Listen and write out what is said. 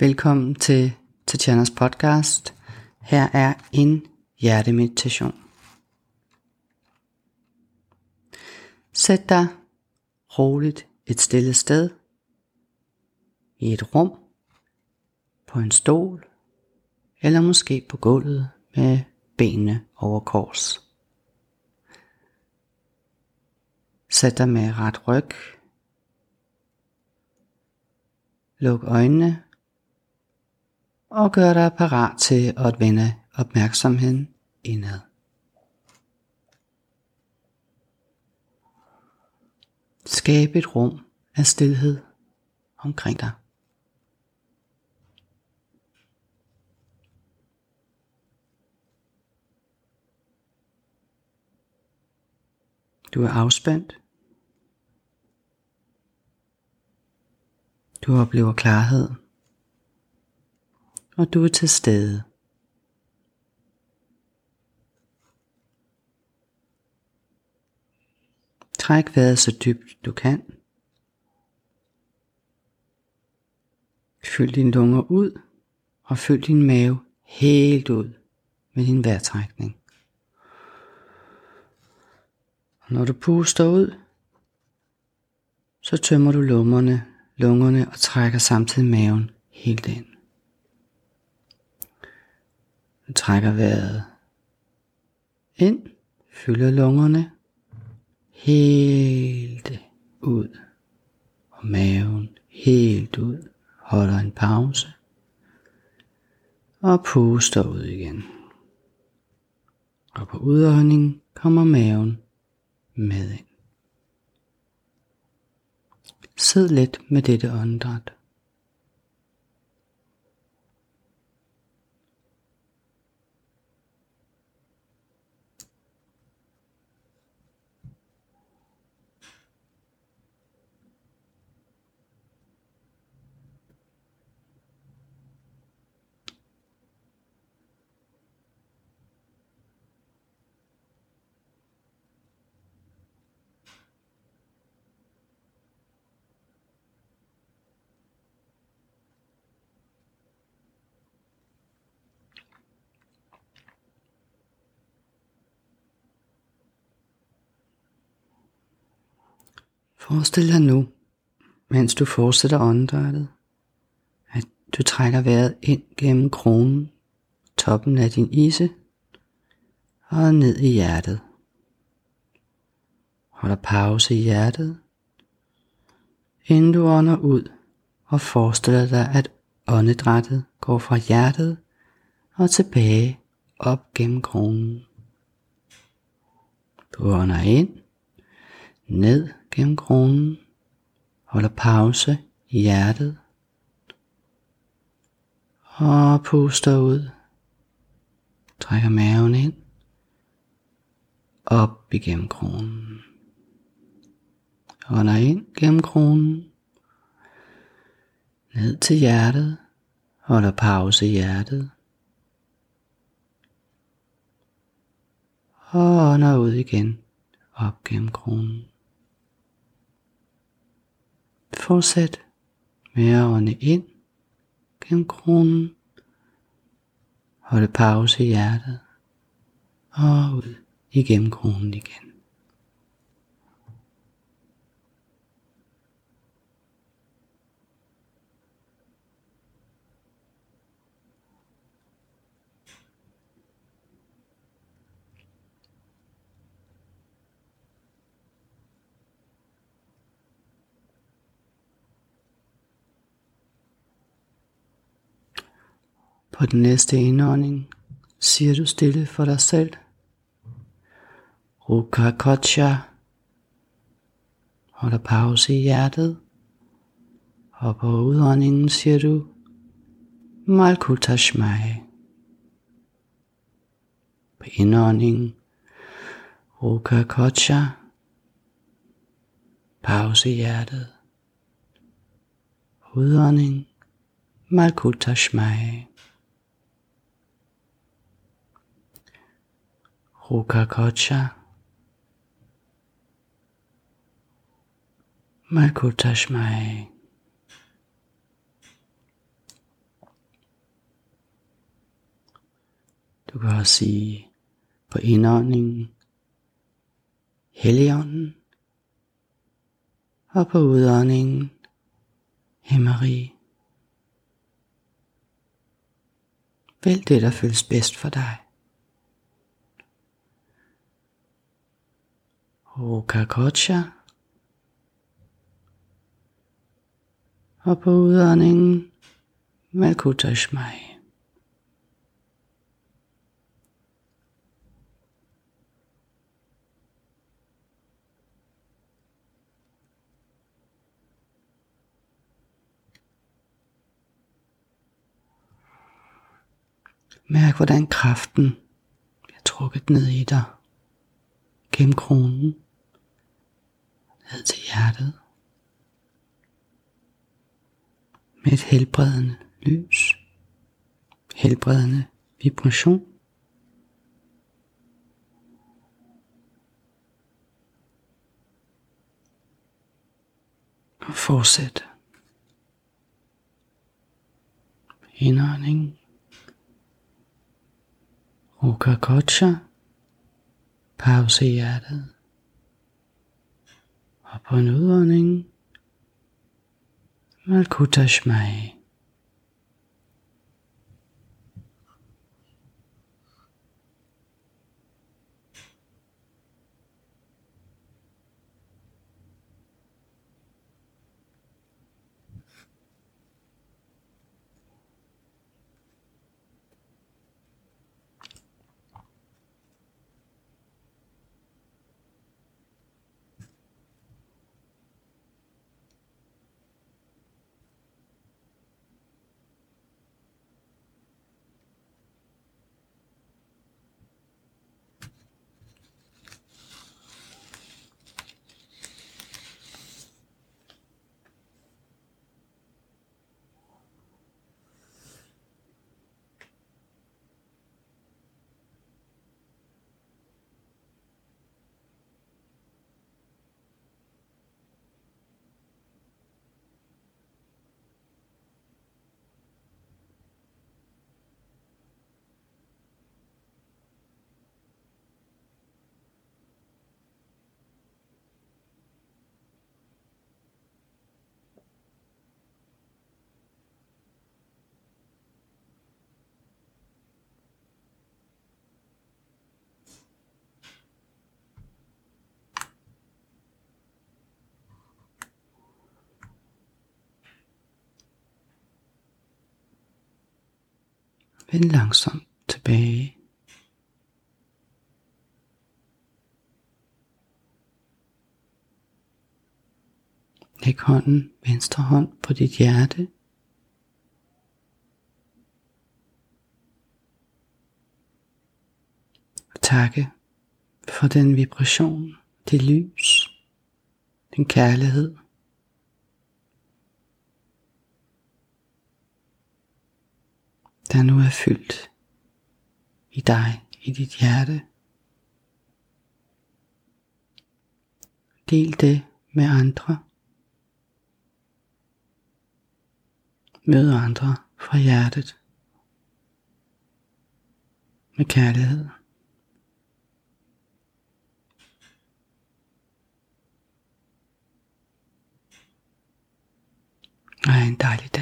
Velkommen til Tatjanas podcast. Her er en hjertemeditation. Sæt dig roligt et stille sted i et rum, på en stol eller måske på gulvet med benene over kors. Sæt dig med ret ryg. Luk øjnene og gør dig parat til at vende opmærksomheden indad. Skab et rum af stillhed omkring dig. Du er afspændt. Du oplever klarhed. Og du er til stede. Træk vejret så dybt du kan. Fyld dine lunger ud og fyld din mave helt ud med din vejrtrækning. Og når du puster ud, så tømmer du lungerne, lungerne og trækker samtidig maven helt ind. Du trækker vejret ind, fylder lungerne helt ud og maven helt ud. Holder en pause og puster ud igen. Og på udånding kommer maven med ind. Sid lidt med dette åndedræt. Forestil dig nu, mens du fortsætter åndedrættet, at du trækker vejret ind gennem kronen, toppen af din ise og ned i hjertet. Holder pause i hjertet, inden du ånder ud og forestiller dig, at åndedrættet går fra hjertet og tilbage op gennem kronen. Du ånder ind, ned gennem kronen, holder pause i hjertet og puster ud. Trækker maven ind, op igennem kronen. Ånder ind gennem kronen, ned til hjertet, holder pause i hjertet. Og ånder ud igen, op gennem kronen. Fortsæt med at ånde ind gennem kronen. Holde pause i hjertet og ud igennem kronen igen. På den næste indånding siger du stille for dig selv. Rukakocha. Holder pause i hjertet. Og på udåndingen siger du Malkutashmai. På indåndingen Rukakocha. Pause i hjertet. Udånding Malkutashmai. Rukakocha, Malkutashmai. Du kan også sige på indåndingen, Helligånden, og på udåndingen, Hemmeri. Vælg det, der føles bedst for dig. Okakocha. Og på udåndingen Malkutashmai. Mærk, hvordan kraften bliver trukket ned i dig. Gennem kronen. Ned til hjertet. Med et helbredende lys. Helbredende vibration. Og fortsæt. Indånding. Rukakocha. Pause i hjertet. Og på en udånding. Malkutashmai. Vend langsomt tilbage. Læg hånden, venstre hånd på dit hjerte. Og takke for den vibration, det lys, den kærlighed, der nu er fyldt i dig, i dit hjerte. Del det med andre. Mød andre fra hjertet. Med kærlighed. Og en dejlig dag.